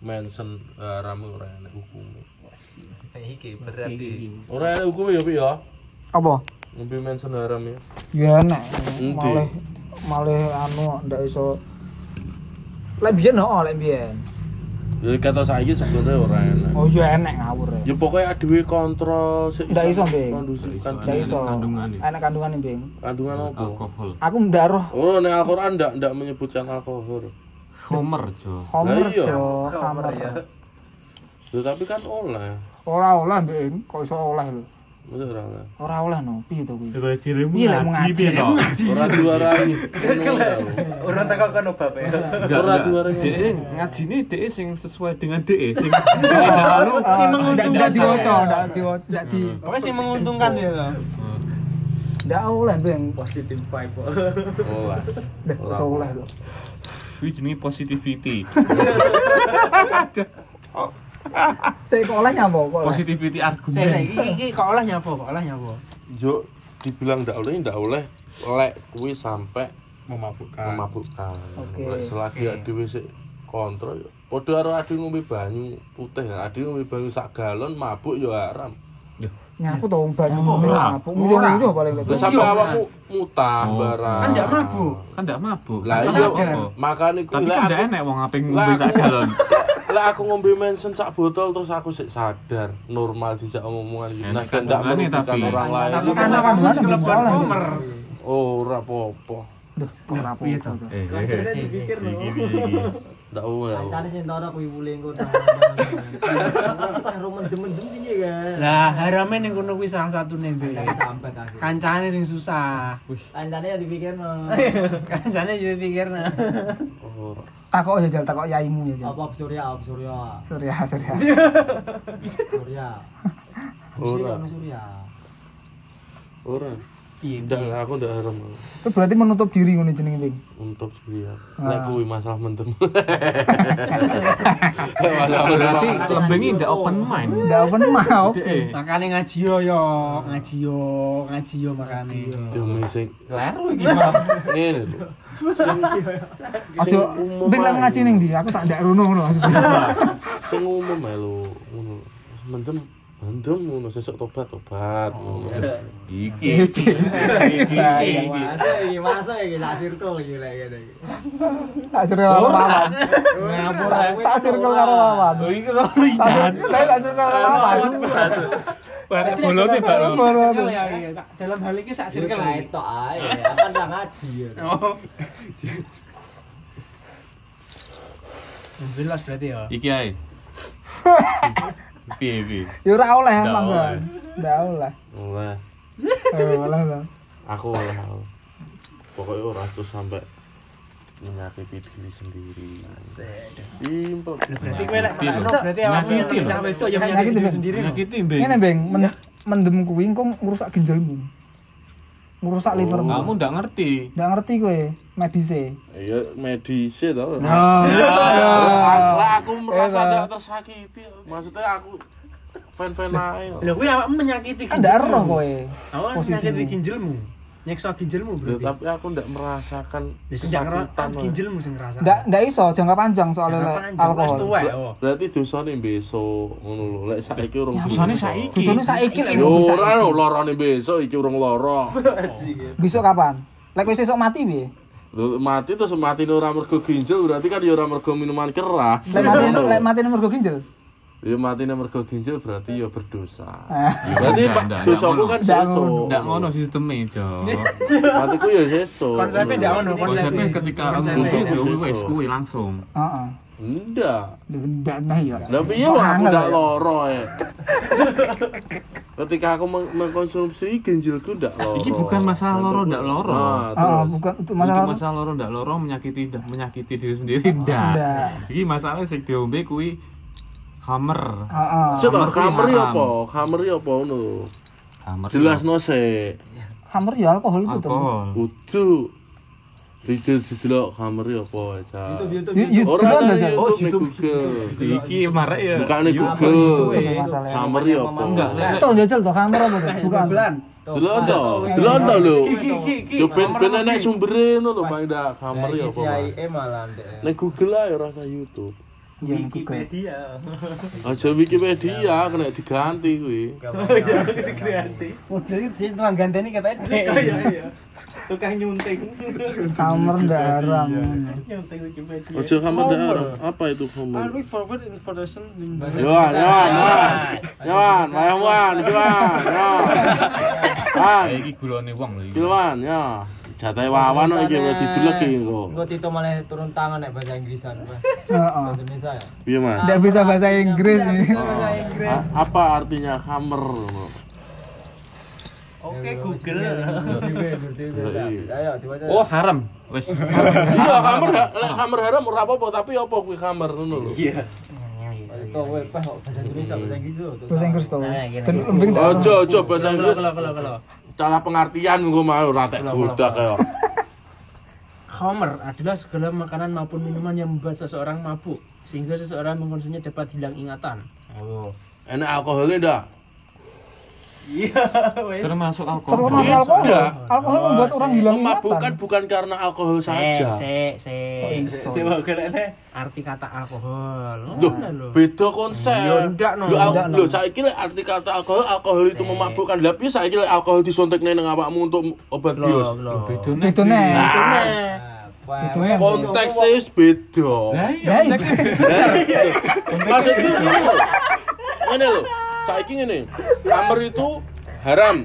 mention haram ora enak hukume. Iki berarti Ora enak hukume ya, Pi ya. Apa? Ngombe mention haram ya. Ya enak. Endi? Malah malah anu ndak iso Lek biyen no, lek biyen. Ya kata saiki sebenarnya ora enak. Oh ya enak ngawur ya. Ya pokoknya adewe kontrol sik Ndak iso, Bing. Kondusif kan Ndak iso. kandungan? Enak kandungan Bing. kandungan apa? alkohol Aku ndak roh Oh, nek Al-Qur'an ndak ndak menyebutkan alkohol. Homer jo Homer Lah iya. jo, Homer, Homer. ya. Ya tapi kan oleh. Ora oleh Bing, kok iso oleh lho. Ora oleh. Ora oleh no, piye to kuwi? Coba dirimu Iya lek mau ngaji. Ora diwarai. Ora tak kok kono bapak. Ora diwarai. DE ngaji ini DE sing sesuai dengan DE sing Lalu Si ndak menguntungkan ndak diwaca, ndak diwaca, ndak di Pokoknya sih menguntungkan ya kan. ndak oleh Bing. Positif vibe. Oleh. Ndak Ora oleh lho. Kuwi jenenge positivity. Saya kok oleh nyapa kok oleh? Positivity Saya saya argumen. iki iki kok olah nyapa kok olah nyapa. Jo dibilang ndak oleh ndak oleh lek kuwi sampai Memabukkan. memabukkan. Oke. Lek selagi adewe sik kontrol ya. Padha karo adewe ngombe banyu putih, adewe ngombe banyu sak galon mabuk ya haram. Nyapu to banyu Oh, ngombe ora. apa? Muyung yo paling lek. sampai awakmu mutah Oh. barang. Kan ndak mabuk. Kan ndak mabuk. Lah Kan iya makane kuwi Tapi kan ndak wong aping Lah, ngombe sak aku- galon. Lah aku ngombe mensen sak botol terus aku sik sadar normal dijak omongan gitu. Nah, kan ndak merugikan tapi. orang lain. Tapi kan kandungan belum oleh. Homer. Oh, ora apa-apa. Duh, kok apa to. Eh, dipikir iki lho. Ndak oleh. Kancane sing tau aku ibu lengko tahan. Roman demen-demen piye kan. Lah harame ning kono kuwi salah satune Be. Sampai kaget. Kancane sing susah. Kancane ya dipikirno. Kancane yo pikirna. Oh, Takok ya jal takok yaimu ya. Apa Surya, apa Surya. Surya, Surya. Surya. Ora. Surya, Surya. Ora. Ndak aku ndak haram. Itu berarti menutup diri ngono jenenge Bing. Untuk dia. Ah. Lek kuwi masalah mendem. Masalah. Berarti lembengi ndak open mind. Ndak open mau. DE. Makane ngaji yo yo, ngaji yo, ngaji yo makane. Demi sing Kleru iki, ngene lho. Aja Bing lek ngaji ning ndi? Aku tak ndak rono ngono maksudnya. Sing umum ae lho, ngono. Mendem mendem ngono sesuk tobat tobat ngono. Iki iki. Iki iki. Masuk iki, masuk iki sak circle iki lek ngene iki. Tak circle karo circle karo Wawan. Oh iki Sak- Saya tak circle karo. Barek baru. Ya, iya. Dalam hal ini sak circle. kae tok ae. Akan tak ngaji. ya. Oh. Jelas berarti ya. Iki ae. Piye piye? Ya ora oleh Ndak mangga. oleh. Ndak oleh. Oleh. Eh, oleh lah. Aku oleh. aku. Pokoknya ora terus sampai menyakiti diri sendiri. Simpel. Berarti kowe lek berarti awakmu Nyakiti lho. cah wedok yang Nyakiti, menyakiti diri sendiri. Nyakiti mbek. Ngene Beng, men- mendem kuwi engko ngrusak ginjalmu. Ngrusak Oh. livermu. Kamu ndak ngerti. Ndak ngerti kowe medise. Iya, medisi tau. Nah. Lah aku merasa Iya. ndak tersakiti. Maksudnya aku fan-fan ae. Lho kuwi awakmu menyakiti Kan ndak roh kowe. Awak posisimu. menyakiti ginjalmu. Nyeksa ginjalmu Ya, berarti. tapi aku ndak merasakan Ya kesakitan. Ginjalmu sing ngerasa. Ndak ndak iso jangka panjang soalnya lek alkohol. tuwa ya. Berarti dosane besok ngono lho. Lek saiki urung. Dosane bisa. saiki. Dosane saiki lek saiki. ora lho lorone besok iki urung loro. Besok kapan? Lek wis esuk mati piye? Mati terus mati ora mergo ginjal berarti kan ya ora mergo minuman keras. Lek mati lek mati mergo ginjal. Ya mati mergo ginjal berarti ya berdosa. Ah. Ya berarti Pak dosaku ndak kan ngono. sesuk. Ndak ngono sisteme, Jo. Matiku ya sesuk. Konsepnya ndak ngono, Konsepnya ketika kamu Konsepnya. itu wis kuwi langsung. Heeh. Ndak. Ndak nah ya. Lah piye wong aku ndak loro ya. Ketika aku meng- mengkonsumsi ginjalku ndak loro. Iki bukan masalah loro ndak loro. Nah, Heeh, terus. bukan itu Itu masalah masalah loro ndak loro menyakiti ndak menyakiti diri sendiri ndak. Iki masalah sing diombe kuwi hammer. Heeh. Sik Hammer to, kuwi kameri haram. apa? Kameri apa ngono? Hammer. Jelasno sik. Hammer ya alkohol itu. Tem. alkohol. Kudu Video didelok kameri apa aja. YouTube YouTube. Yu- yu- Ora? YouTube, Oh, YouTube. Iki marek ya. Bukan ning YouTube. Google. YouTube ya masalahnya. Kameri apa? Enggak, Tuh jajal tuh hammer apa tuh? Bukan. Bulan. Delok to, delok to lho. Yo ben ben enek sumbere ngono lho paling ndak kameri Iki apa. Mas. CIA malah ndek. Ning Google ae ora usah YouTube. Iya, Google. Wikipedia. Aja Wikipedia kena diganti kuwi. Ya kreatif. Udah dia tukang ganteni katanya. Iya iya. Tukang nyunting. Kamar ndak haram. Nyunting Wikipedia. Aja kamar daerah. Apa itu kamar? Alwi forward information Yohan, Yohan. Yohan, Wan, Wan, iki Wan. Yo. Wan, iki gulone wong lho iki Wan, yo. Jatahe wawan kok iki wis diduleki engko. Engko Tito malah turun tangan nek bahasa Inggrisan. Heeh. Indonesia ya. Piye, Mas? Ndak bisa bahasa Inggris nih. Oh, a- apa artinya kamar? Oke Google. Ayo dibaca. oh haram wis Iya, lek kamar haram ora apa-apa, tapi apa kuwi kamar ngono lho. Iya. Weh pas kok bahasa Indonesia bahasa Inggris tuh. Bahasa Inggris. Nah, gini, Ben gini. lembing ndak. Ojo, ojo bahasa Inggris. Kalau kalau kalau. Salah pengertian engko mau ora tek budak ya. Khamr adalah segala makanan maupun minuman yang membuat seseorang mabuk sehingga seseorang mengkonsumsinya dapat hilang ingatan. Oh. Enak alkoholnya ndak? Iya, wes. termasuk alkohol Termasuk alkohol. sudah. Alkohol membuat orang hilang Memabukkan ingatan. bukan karena alkohol Se, saja. se, se. Coba golekne. Arti kata alkohol. Loh, Ngono lho. beda konsep. Ya, ndak, no. Lho, saiki lek arti kata alkohol, alkohol itu memabukkan. Lah piye saiki lek alkohol disuntikne ning awakmu untuk obat bius? bedone Itu nih. Konteksnya beda. Nah, iya. Maksudku ngene lho. Lho. Saiki ngene. Kamar itu haram.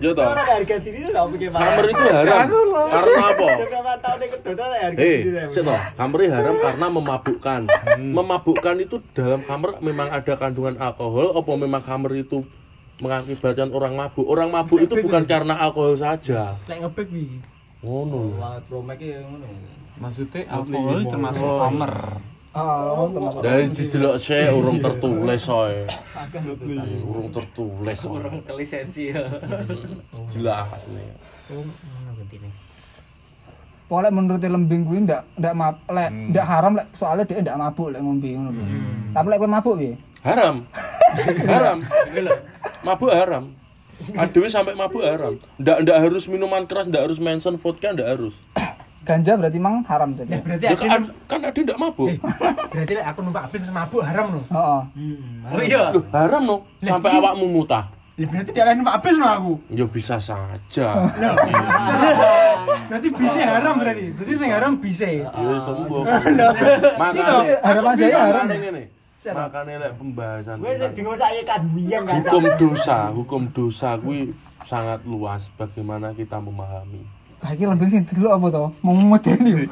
Ya toh. Orang harga diri Kamar itu haram. Karena apa? Nek Eh, diri. sik toh. Kamar haram karena memabukkan. Memabukkan itu dalam kamar memang ada kandungan alkohol apa memang kamar itu mengakibatkan orang mabuk. Orang mabuk itu bukan karena alkohol saja. Lek ngebek iki. Ngono. Wah, promek ngono. maksudnya alkohol termasuk kamar. Dari didelok sik urung tertulis soe. Urung tertulis. soe. Kurang ke lisensi ya. Jelas nih. Ngono gentine. Pokoknya menurut lembing kuwi ndak ndak mab lek ndak haram lek soalnya dia ndak mabuk lek ngombe ngono lho. Tapi lek kowe mabuk piye? Haram. Haram. Mabuk haram. Aduh sampai mabuk haram. Ndak ndak harus minuman keras, ndak harus mention vodka, ndak harus. Ganja berarti mang haram jadi. Berarti Ya, aku kan, kan ada ndak mabuk. berarti lek aku numpak bis terus mabuk haram loh. Heeh. Oh iya. Loh, haram no sampai awakmu mutah. Ya berarti dia numpak bis loh aku. Ya bisa saja. Berarti bisa haram berarti. Berarti sing haram bisa. Ya sembuh. Makanya haram aja ya, haram. Makanya lek pembahasan Gue bingung saya kan buyang kan. hukum dosa, hukum dosa kuwi sangat luas bagaimana kita memahami. Bah iki lembing sing dulu apa to? Mau medeni.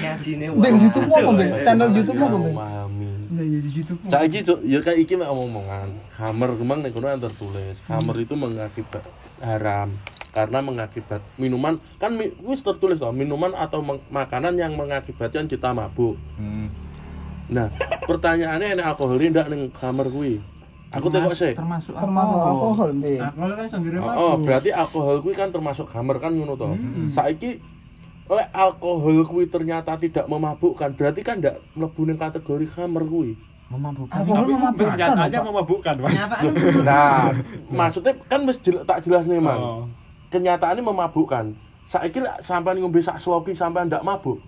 Ngajine Bing YouTube mau apa, Bing? Channel YouTube mau apa, memahami. Nah, ya di YouTube. Saiki Cuk, ya kayak iki mek omongan. Kamar kemang nek kono yang tertulis. Kamar itu mengakibat haram karena mengakibat minuman kan mi- wis tertulis loh minuman atau meng- makanan yang mengakibatkan kita mabuk. Nah, pertanyaannya enak alkohol ndak ning kamar kuwi. Aku tengok sih. termasuk Termasuk alkohol, Bing. Alkohol kan sanggire Oh, oh, berarti alkohol kuwi kan termasuk kamar kan ngono to. Saiki oleh alkohol kuwi ternyata tidak memabukkan, berarti kan ndak mlebu ning kategori kamar kuwi. memabukkan Alkohol memabukkan. Nyatanya Pak. memabukkan, Mas. Nah, maksudnya kan mesti jel- tak jelas nih, Mang. Oh. Kenyataannya memabukkan. Saiki sampean ngombe sak sloki sampean ndak mabuk.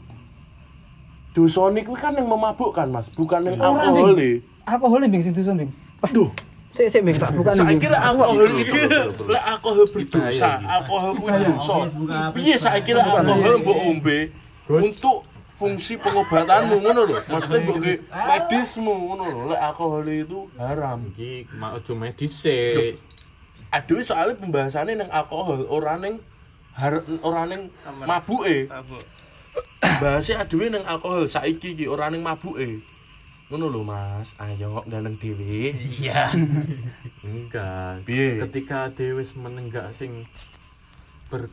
Dosone kuwi kan yang memabukkan, Mas, bukan yang alkohol. Bing. Alkohol Bing sing dosa, Bing. Aduh, Sik sik Bing tak buka nih. saiki lek alkohol iki lek alkohol berdosa, alkohol kuwi dosa. Piye saiki lek alkohol mbok ombe untuk fungsi pengobatanmu ngono lho. Maksudnya mbok ge medismu ngono lho. Lek alkohol itu haram. iki mau medis Aduh soalnya pembahasannya neng alkohol, ora neng har ora neng mabuke. Bahasnya aduh neng alkohol saiki iki ora neng mabuke. Ngono lho Mas, ayo gandeng dhewe. Iya. enggak Piye? ketika dewe wis menenggak sing ber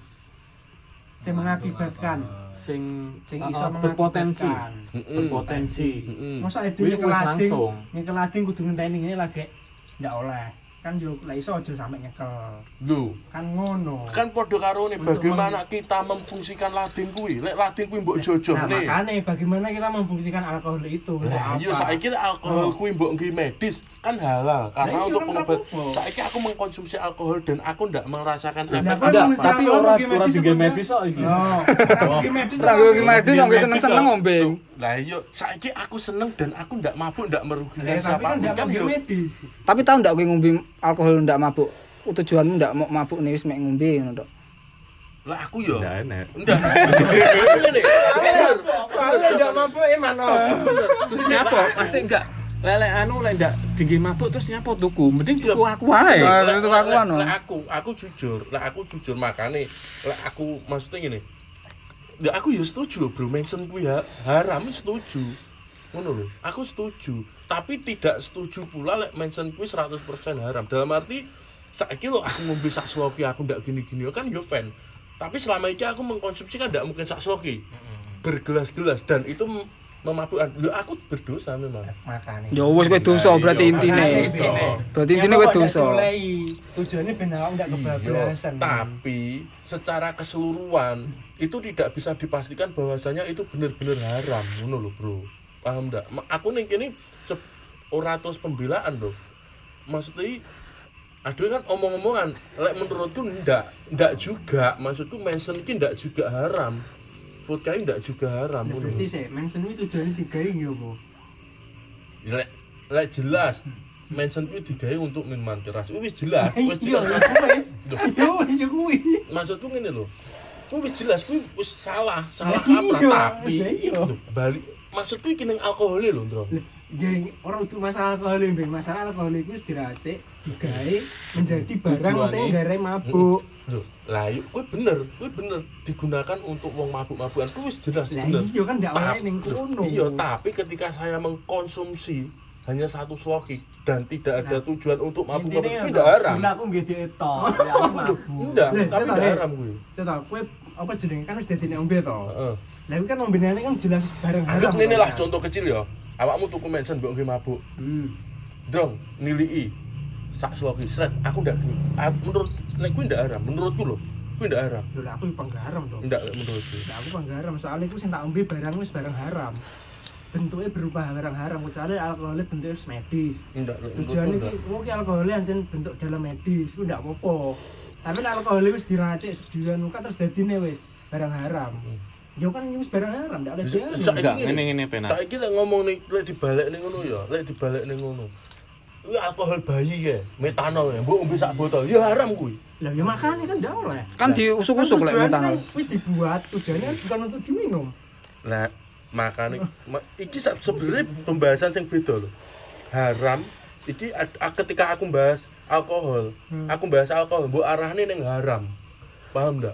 Sing mengakibatkan sing sing uh, iso berpotensi berpotensi Heeh. Masa itu Kuwi nyekel wis lading, langsung. nyekel lading kudu ngenteni ngene lagi ndak oleh. Kan yo lek iso aja sampe nyekel. Lho, Kan ngono. kan padha karo nih Untuk bagaimana kita memfungsikan lading kuwi. Lek lading kuwi mbok jojo Nah, nih. makanya bagaimana kita memfungsikan alkohol itu. Iya apa? saiki alkohol kuwi mbok medis, kan halal karena iya untuk kan pengobat apa-apa. saiki aku mengkonsumsi alkohol dan aku ndak merasakan Lah, efek kan Enggak, misalnya tapi orang ora pergi ora medis di apa medis kok iki. Oh, pergi medis. Ora apa? gue medis kok seneng-seneng ngombe. lah iya saiki aku seneng dan aku ndak mabuk ndak merugikan Eh, tapi kan siapa kan pergi yo medis. Tapi tau ndak kowe ngombe alkohol ndak mabuk? Tujuanmu ndak mau mabuk nih wis mek ngombe ngono tok. lah aku yo Ndak enak. ndak bener. Soalnya nggak mampu eman oh. Terus nyapa? Pasti enggak lele anu lek ndak tinggi mabuk terus nyapa tuku. Mending tuku aku wae. Ah, Lah, itu aku anu. lah aku aku jujur lah aku jujur makane lah aku maksudnya gini. Ya aku ya setuju bro. Mention kuwi ya haram setuju. Ngono lho aku setuju. Tapi tidak setuju pula lek mention kuwi 100% haram. Dalam arti saiki lho aku ngombe sak sloki aku ndak gini-gini. Kan yo fan. Tapi selama ini aku mengkonsumsi kan ndak mungkin sak sloki. Bergelas-gelas dan itu memabukkan. Lho aku berdosa memang. Makanya. Ya wis kowe dosa berarti intine. Berarti intine kowe dosa. Tujuannya ben awak ndak kebablasan. Iya, tapi secara keseluruhan itu tidak bisa dipastikan bahwasanya itu benar-benar haram. Ngono lho bro. Paham ndak? Aku ning kene ora terus pembelaan lho maksudnya aduh kan omong-omongan lek menurutku ndak ndak juga. Maksudku mention ki ndak juga haram vodka ini ndak juga haram ngono Berarti sih mention itu tujuannya digawe yo apa? lek lek jelas mention kuwi digawe untuk minuman keras wis jelas wis Iya, jelas Yo wis yo kuwi. maksudku ngene lho kuwi wis jelas kuwi wis salah salah Lah kaprah iya, tapi iya. balik maksudku iki ning alkohol lho Ndro Jadi orang itu masalah alkohol masalah alkohol itu diracik, digawe menjadi barang sing gare mabuk. Lho lah yuk kuwi bener kuwi bener digunakan untuk wong mabuk-mabukan kuwi jelas Lah bener iya kan ndak oleh Tapi- ning kono. iya tapi ketika saya mengkonsumsi hanya satu sloki dan tidak ada tujuan untuk mabuk-mabuk Intinya itu tidak haram Gila aku nggih dieto. Ya mabuk. enggak tapi tidak haram kuwi Saya tahu, kowe apa jenenge kan wis dadi nek ombe to. heeh Lah kan ombene kan jelas barang anggap ngene lah kan? contoh kecil ya awakmu tuku mensen mbok nggih mabuk Hmm. Drong, nilii sak sloki sret, aku ndak menurut nek kuwi ndak haram, menurutku loh. Kuwi ndak haram. Lho aku penggaram to. Ndak lek menurutku. Lah aku penggaram soalnya aku sing tak ombe barang wis barang haram. Bentuknya berupa barang haram, kecuali alkoholnya bentuknya wis medis. Ndak. Tujuannya ndak. iki wong ki alkoholnya anjen bentuk dalam medis, ku ndak apa-apa. Tapi nek alkoholnya wis diracik seduluan muka terus dadine wis barang haram. Ya kan wis barang haram, ndak oleh dianu. bisa- Enggak, Saiki ngene ngene penak. Saiki lek ngomong nih, lek dibalik ning ngono ya, lek dibalik ning ngono. Kuwi alkohol bayi ya, metanol ya, mbok ombe sak botol. Ya haram kuwi. Lah ya makanya kan ndak oleh. Kan diusuk-usuk lek metanol. kan Wis dibuat, tujuannya kan bukan untuk diminum. Lah makane ma- iki se- sebenarnya pembahasan sing beda loh. Haram iki ketika aku bahas alkohol, aku bahas alkohol mbok arahne ning haram. Paham ndak?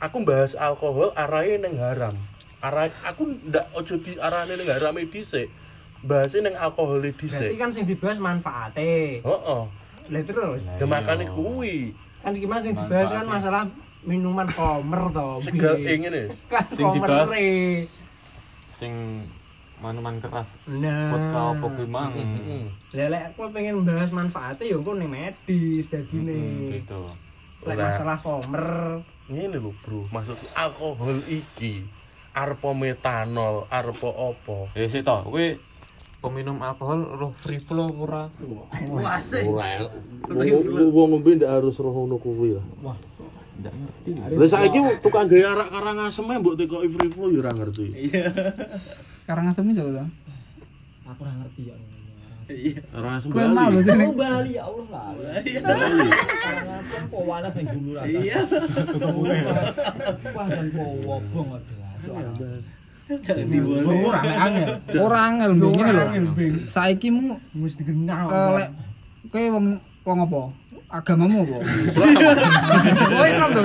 Aku bahas alkohol arahnya ning haram. Arah aku ndak ojo di arahne ning haram dhisik. Bahasnya ning alkohol Berarti dhisik. kan sing dibahas manfaate. Heeh. Lah terus Dan makane kuwi kan gimana sing dibahas kan masalah minuman komer to. segal Bi. ingin ya. Sing dibahas. Sing minuman keras Nah. vodka apa kuwi mang. Heeh. Lah lek aku pengen bahas manfaatnya ya engko ning medis dadine. Hmm, gitu. Lek Lah. masalah komer Ngene lho, Bro. Maksudku alkohol iki arepa metanol, arepa apa? Ya sih toh, kowe peminum alkohol roh free flow ora? Ora. Wong ngombe ndak harus roh ngono kuwi lah. Ndak ngerti. Lah saiki tukang gawe arak karangasem mbok tekoki free flow ya ora ngerti. Karangasem iki sapa to? Aku ora ngerti ya. Karangasem Kowe malu Bali. sih Aku ning Bali ya Allah lah. Karena kok wanas ning dulu ra. Iya. Wah dan kok wobong ora lek angel. ora angel lho. Angel, Bing. Saiki mu Mesti dikenal. eh, lek kowe wong wong apa? Agamamu apa? Oh Islam to.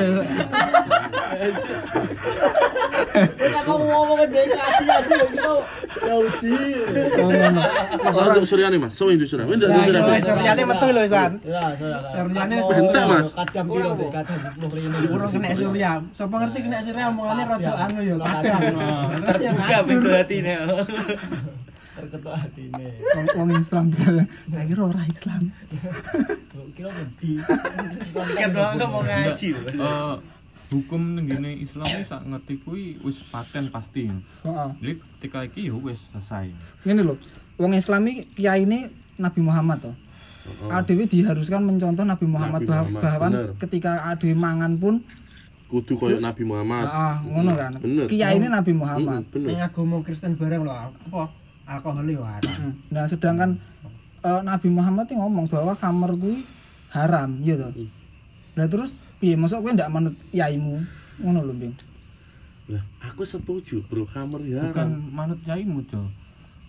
Ya? Kamu ngomong ke dia kasih aja. Yahudi. Oh ngono. Mas Suryani Mas, so Induk Suryani. Ndak Nah, Suryani. iya, Suryani metu lho, San. Ya, sudah. Suryani Mas. Kacang kacang kena surya. Sapa ngerti kena surya omongane rada anu ya. Terbuka pintu hatine. Terketuk hatine. Wong Islam kira ora Islam. Kira nggak mau ngaji lho. Hukum ning Islam iki sak ngerti kuwi wis paten pasti. Heeh. Jadi ketika iki ya wis selesai. Ngene lho. Wong Islam iki kiyaine Nabi Muhammad toh. Heeh. ADW diharuskan mencontoh Nabi Muhammad Nabi bahwa Muhammad, bahkan bener. ketika ADW mangan pun kudu koyo Nabi Muhammad ah ngono kan. Bener. Kiai ini Nabi Muhammad. Mm, Ning agama Kristen bareng lho apa alkohol yo haram. Nah, sedangkan eh, Nabi Muhammad ini ngomong bahwa kamar kuwi haram. Hmm. Lah terus piye? Mosok kowe ndak manut yaimu? Ngono lho, Bing. lah aku setuju bro. Kamar ya. Bukan manut yaimu jo.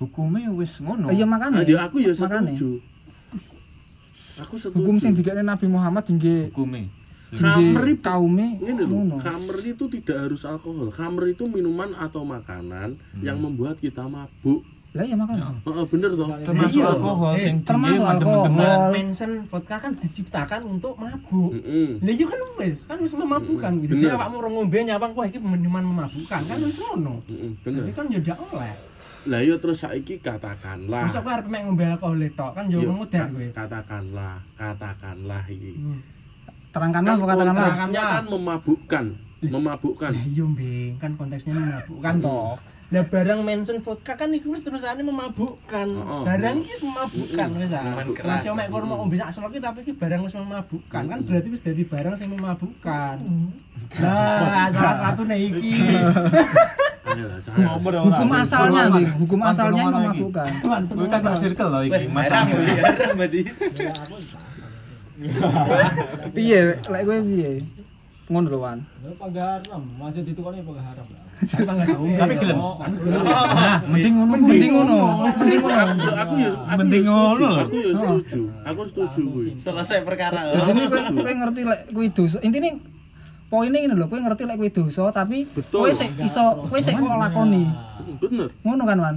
Hukumnya wis ngono. Iya makane. Ah, dia aku ya setuju. Aku setuju. Hukum sing dikene Nabi Muhammad hingga hukumnya itu- kaume ini loh itu tidak harus alkohol. Kamar itu minuman atau makanan Hmm. yang membuat kita mabuk Lah ya makane. Heeh, bener toh termasuk Iya. alkohol Eh, sing termasuk alkohol. Mensen vodka kan diciptakan untuk mabuk. Heeh. Lah iya kan wis, kan wis memabukkan gitu. Bener. Jadi awakmu ora ngombe nyawang wah iki minuman memabukkan kan wis ngono. Heeh, bener Jadi kan ya ndak oleh. lah yo terus saiki katakanlah Masa kowe arep mek ngombe alkohol tok kan yo Yo, ngudar kowe. katakanlah katakanlah iki Hmm. Terangkanlah kan katakanlah. kan memabukkan memabukkan Lah iya Bing, kan konteksnya memabukkan toh. Lah barang mention vodka kan iku wis terusane memabukkan. Oh. Barang iki wis memabukkan wis ah. Masih mek kono mau ngombe sak tapi iki barang wis memabukkan. Kan berarti wis dadi barang sing memabukkan. Nah, salah satu nih iki. Hukum asalnya, Bing. Hukum asalnya memabukkan. Kowe kan tak circle loh iki Mas berarti. Piye? Lek kowe piye? Ngono lho, Wan. Pagaram, masih ditukani pagaram. Tapi gelem Oh, nah mending ngono Mending ngono. Mending ngono. aku ya aku Mending ngono aku ya setuju aku setuju kuwi Selesai perkara. Jadi ini kowe ngerti lek kuwi dosa. Intine poinnya ini lho, kowe ngerti lek kuwi dosa tapi Betul. kowe sik iso kowe sik kok lakoni. bener Ngono kan, Wan?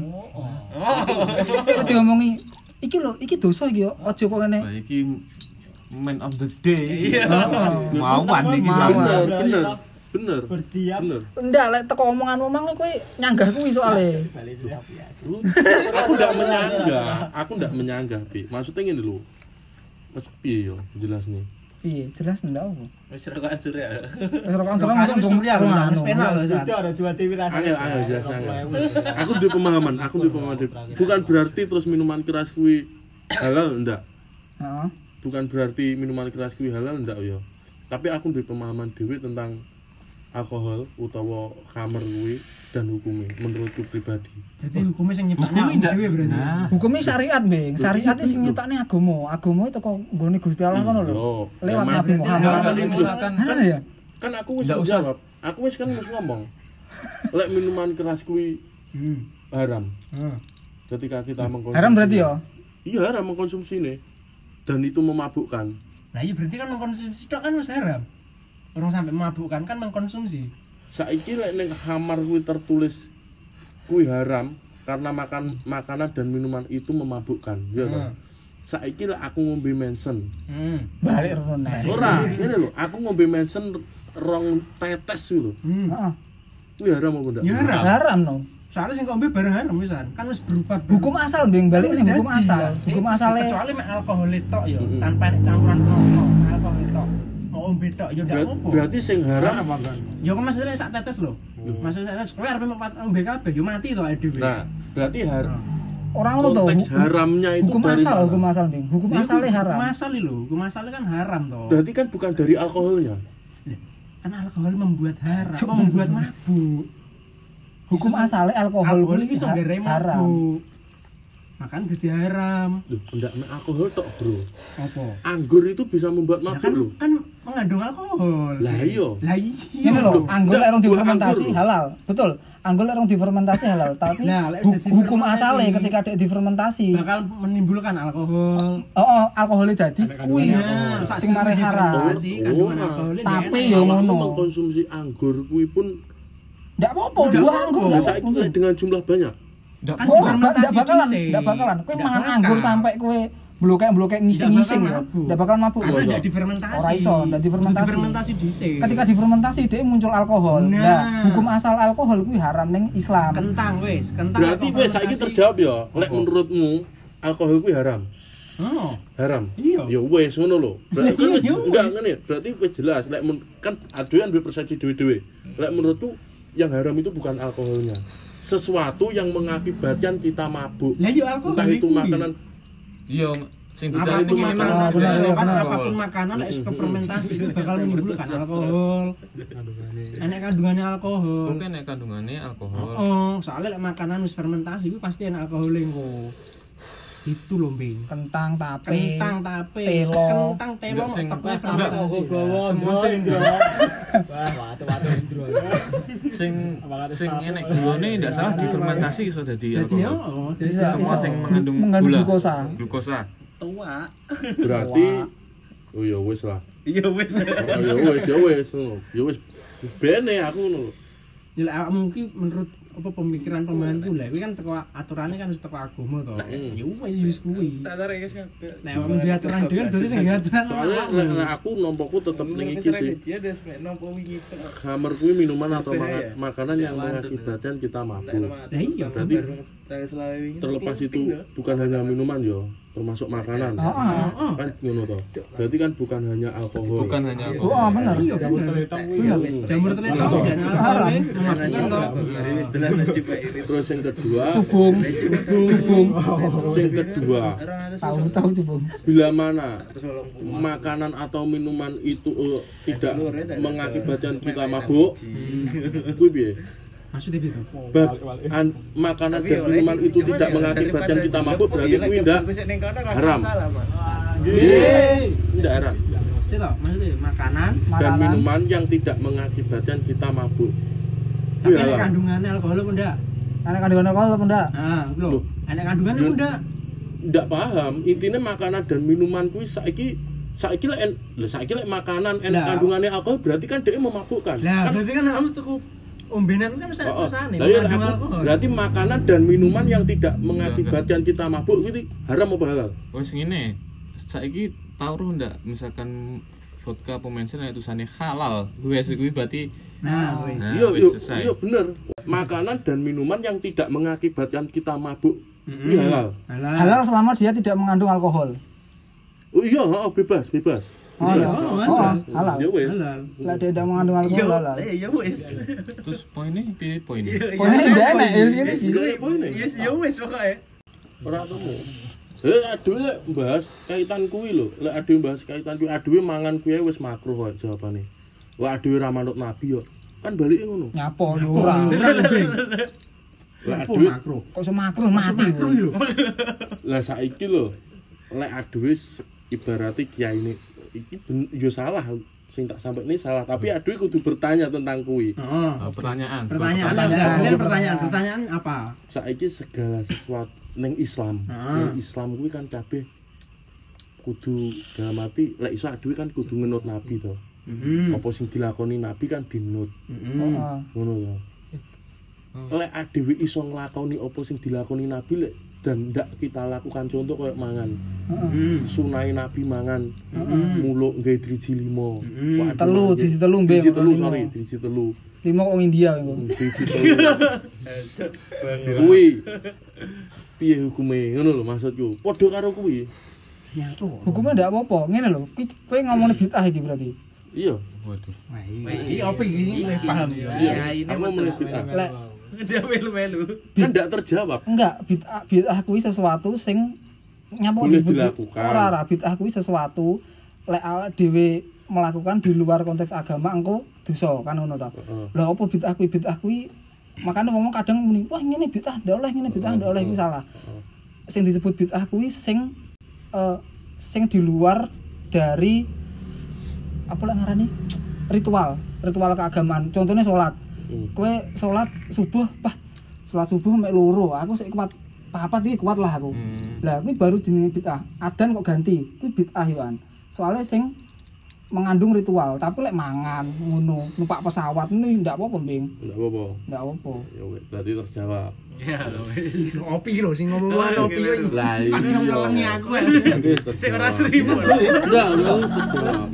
Kowe diomongi iki lho, iki dosa iki. Aja kok ngene. Nah, iki man of the day Heeh. Mauan iki Mauan. bener bener bener. Bertiap. Bener. Ndak lek teko omonganmu mang kowe nyanggah kuwi soalé. aku ndak menyanggah aku ndak menyanggah pi maksudnya gini lho. Mas piye yo jelas nih Piye? Jelas ndak apa. Wis rokokan surya. Wis rokokan jelas masuk dong surya, wis penal lho, itu ada dua TV rasa Angel, angel, jelas, aku di pemahaman aku di pemahaman bukan berarti terus minuman keras kuwi halal ndak. Heeh. bukan berarti minuman keras kuwi halal ndak yo. Tapi aku di pemahaman dewi tentang alkohol utawa kamar kuwi dan hukumnya menurutku pribadi Berarti hukumnya sing nyiptakne Hukumnya ndak. berarti. Nah, Hukumnya syariat, Bing. Syariat itu sing nyetakne agama. Agama itu kok nggone Gusti Allah ngono lho. Lewat Nabi Muhammad. Kalau misalkan Kan ya? kan aku wis jawab aku wis kan wis ngomong lek minuman keras kuwi Hmm. haram Heeh. ketika kita mengkonsumsi Haram berarti ya? iya haram mengkonsumsi nih dan itu memabukkan Nah, iya berarti kan mengkonsumsi tok kan wis haram. Orang sampai memabukkan kan mengkonsumsi. saiki lek ning kamar kuwi tertulis kuwi haram karena makan makanan dan minuman itu memabukkan ya Hmm. saiki lek aku ngombe mensen Hmm. Balik rono ora ngene lho aku ngombe mensen rong tetes lho Hmm. Heeh. kuwi haram apa ndak Ya haram. Haram no. Soalnya sing ngombe bareng haram wisan. Kan wis berubah. Hukum asal, Bing. Balik ning hukum asal. Hukum asale kecuali mek alkohol tok ya, tanpa nek campuran rokok, alkohol tok. Ombe tok ya ndak apa-apa. berarti sing haram Ya kok maksudnya sak tetes lho. Maksud sak tetes mek ombe kabeh yo mati to awake dhewe. nah berarti haram orang ngono to. konteks hu- haramnya itu Hukum asal, mana? hukum asal, Bing. Hukum Ya, asale haram. Hukum asal lho, hukum asal kan haram toh. berarti kan bukan dari alkoholnya Kan alkohol membuat haram, apa membuat mabuk. Hukum asale alkohol Alkohol nggarai haram. mabuk. Makan jadi haram. Loh, enggak alkohol tok, Bro. Apa? Anggur itu bisa membuat Ya mabuk kan, loh. kan mengandung alkohol. Lah iya. Lah iya. Ini loh, anggur lek rong difermentasi anggur. halal. Betul. Anggur lek rong difermentasi halal, tapi Nah, hukum asale ketika dek difermentasi, bakal menimbulkan alkohol. oh, oh alkoholnya dadi kuwi Nah, sing mare haram. difermentasi, kandungan Oh, alkoholnya tapi yo. Awakmu ngono. mengkonsumsi anggur kuwi pun Ndak apa-apa, buah apa-apa. anggur. nah, saiki dengan jumlah banyak. Oh, ndak fermentasi ndak bakalan, ndak bakalan. Kowe mangan anggur sampai kowe blokek-blokek ngising-ngising Ndak ya. Ndak bakal mabuk. Karena ndak difermentasi. Ora iso, ndak difermentasi. Difermentasi dhisik. Ketika difermentasi dia muncul alkohol. Nah. Nah, hukum asal alkohol kuwi haram ning Islam. kentang wis, kentang Berarti wis saiki terjawab ya. Lek menurutmu alkohol kuwi haram. Oh, Haram. Iya. Ya wis ngono lho. Berarti kan Iya, wis iya, enggak ngene. Berarti wis jelas lek kan adewe duwe persepsi dhewe-dhewe. Lek menurutku yang haram itu bukan alkoholnya. Sesuatu yang mengakibatkan kita mabuk. Lah yo alkohol Entah itu kuwi. makanan Iya, sing dicari Ah, benar, ada benar, benar. apa pun makanan lek fermentasi itu bakal menimbulkan alkohol. Enak kandungannya alkohol. Oke nek kandungannya alkohol. Oh, soalnya lek makanan wis fermentasi itu pasti enak alkoholnya kok. Itu loh, Bing. kentang tape Kentang tape, telo. kentang telo enggak. fermentasi. Gowo Semua Ndro sing- Indro. Wah, watu-watu Indro. Sing sing enek gulone ndak salah difermentasi iso dadi Jadi ya, alkohol. oh, Bisa, Semua sing mengandung gula. glukosa Glukosa. Tua. berarti oh ya wis lah Iya wis. oh ya wis ya wis ngono ya wis bene aku ngono lho. Ya lek awakmu ki menurut apa pemikiran pemainku lah, kuwi kan teko aturannya kan wis teko agama to. Ya wis wis kuwi. Tak tarik guys kabeh. Nek awakmu di aturan dhewe berarti sing aturan. soalnya aku nompoku tetep ning iki sih. Hammer kuwi minuman atau ya? makanan yang Ya, mengakibatkan kita mabuk Lah iya, berarti terlepas itu bukan hanya minuman yo termasuk makanan. Oh, oh. Oh, kan ngono berarti kan bukan hanya alkohol. Bukan hanya oh, alkohol. oh bener iya bener. Iya. Jamur dan ya. Wis telan najib kayak ini. terus yang kedua cubung. cubung. Yang kedua tahu tahu cubung. bila mana makanan atau minuman itu eh, tidak mengakibatkan kita mabuk. kuwi piye Maksudnya gitu. Bab- an- makanan dan minuman itu tidak mengakibatkan kita mabuk berarti kuwi ndak haram. tidak haram. Itu maksudnya makanan, dan minuman yang tidak mengakibatkan kita mabuk tapi Iya enak lah. kandungannya alkohol apa enggak? enak kandungan alkohol apa enggak? Ah, loh. Enak kandungannya apa enggak? ndak paham. Intinya makanan dan minuman kuwi saiki saiki lek saiki lek makanan enak kandungannya alkohol berarti kan dia memabukkan. Lah, kan berarti kan kamu tuh ombenan kan bisa Oh, oh. perusahaan Lah, iya, alkohol. berarti makanan dan minuman yang tidak mengakibatkan kita mabuk itu haram apa halal? Wes ngene. Saiki tau roh ndak misalkan vodka pemensen itu tulisannya halal. Wes kuwi berarti Nah. Nah, iya, wis iya, iya bener. Makanan dan minuman yang tidak mengakibatkan kita mabuk Mm-mm. itu halal. Halal. halal selama dia tidak mengandung alkohol Oh iya, oh, bebas, bebas. Oh iya Oh, oh, halal Ya wes. Halal. lah dia tidak mengandung alkohol halal Ya wis. terus poinnya pilih poin. Pokoknya tidak enak ya gini sih poinnya. Yes, ya wis pokoknya. Ora temu. Eh, aduh lek bahas kaitan kuwi lho. Lek aduh bahas kaitan kuwi, aduh mangan kuwi wis makruh kok jawabane. Wah, aduh ra manut nabi yo. Kan balik ngono. nyapo yo ora Lek Apa aduh makro? kok semakruh mati lho. lah saiki lho. Lek aduh wis ibarate kiai ini iki ben- yo salah sing tak sampai ini salah tapi aduh kudu bertanya tentang Heeh. Oh, pertanyaan. Pertanyaan, Pertanyaan. pertanyaan, pertanyaan, pertanyaan apa? saiki segala sesuatu ning Islam Ah. ning Islam kuwi kan kabeh kudu dalam arti lek iso aduh kan kudu ngenut nabi to Hmm. apa sing dilakoni nabi kan dinut Hmm. Oh, ngono ya lek adewe iso nglakoni apa sing dilakoni nabi lek dan ndak kita lakukan contoh kayak mangan. Hmm. sunai nabi mangan. Muluk nggawe driji limo Waduh, telu sisi telu mbek driji telu limo. sorry driji telu. Lima kok India iku. Driji telu. Kuwi. Piye hukume? Ngono lho maksudku. Padha karo kuwi. Hukumnya ndak apa-apa. Ngene lho kowe ngomongin bid'ah iki berarti. Iya. Waduh. Wah, ini apa ini? Ini paham. Ya. iya ini aku bid'ah? lek Dia melu-melu. kan ndak terjawab. Enggak bid'ah bid'ah kuwi sesuatu sing nyapa Boleh disebut dilakukan. ora ora bid'ah kuwi sesuatu lek awak dhewe melakukan di luar konteks agama engko dosa kan ngono ta? Lah apa bid'ah kuwi bid'ah kuwi makanya ngomong kadang muni wah ngene bid'ah ndak oleh ngene bid'ah ndak oleh kuwi salah. Sing disebut bid'ah kuwi sing eh, sing di luar dari apa lah ngarani? Ritual ritual keagamaan. Contohnya sholat Hmm. kue sholat subuh pah sholat subuh mek loro aku sik kuat papat iki kuat lah aku Hmm. lah kuwi baru jenenge bid'ah adan kok ganti kuwi bid'ah yoan soalnya sing mengandung ritual tapi lek mangan ngono numpak pesawat ini ndak apa-apa mbing ndak apa-apa ndak apa ya berarti terjawab Ya wis. Opi lho sing ngomong opi lho. lah iya Ngelengi aku. Sing ora terima. enggak enggak terjawab.